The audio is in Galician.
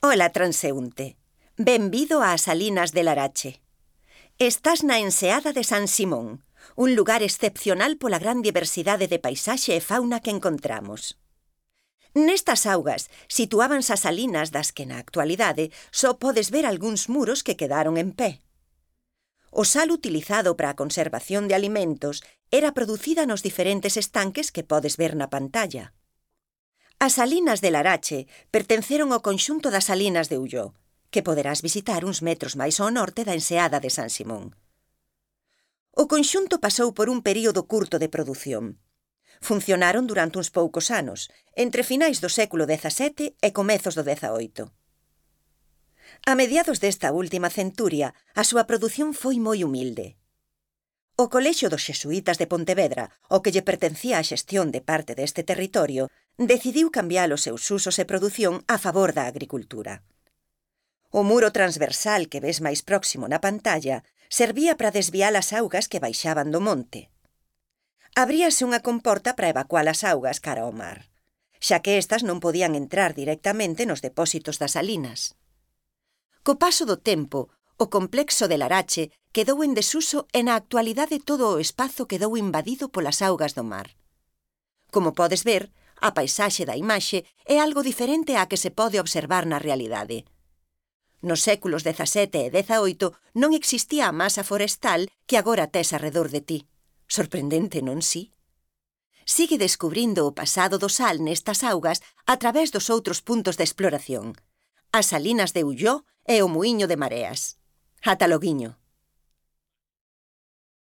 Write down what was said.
Ola transeúnte. Benvido a Salinas del Arache. Estás na enseada de San Simón, un lugar excepcional pola gran diversidade de paisaxe e fauna que encontramos. Nestas augas situábanse as salinas das que na actualidade só podes ver algúns muros que quedaron en pé. O sal utilizado para a conservación de alimentos era producida nos diferentes estanques que podes ver na pantalla. As salinas de Larache pertenceron ao conxunto das salinas de Ulló, que poderás visitar uns metros máis ao norte da enseada de San Simón. O conxunto pasou por un período curto de produción. Funcionaron durante uns poucos anos, entre finais do século XVII e comezos do XVIII. A mediados desta última centuria, a súa produción foi moi humilde. O Colexio dos Xesuítas de Pontevedra, o que lle pertencía a xestión de parte deste territorio, decidiu cambiar os seus usos e produción a favor da agricultura. O muro transversal que ves máis próximo na pantalla servía para desviar as augas que baixaban do monte. Abríase unha comporta para evacuar as augas cara ao mar, xa que estas non podían entrar directamente nos depósitos das salinas. Co paso do tempo, o complexo de Larache quedou en desuso e na actualidade todo o espazo quedou invadido polas augas do mar. Como podes ver, a paisaxe da imaxe é algo diferente á que se pode observar na realidade. Nos séculos XVII e XVIII non existía a masa forestal que agora tes arredor de ti. Sorprendente, non si? Sigue descubrindo o pasado do sal nestas augas a través dos outros puntos de exploración. As salinas de Ulló e o muiño de mareas. Ata loguiño.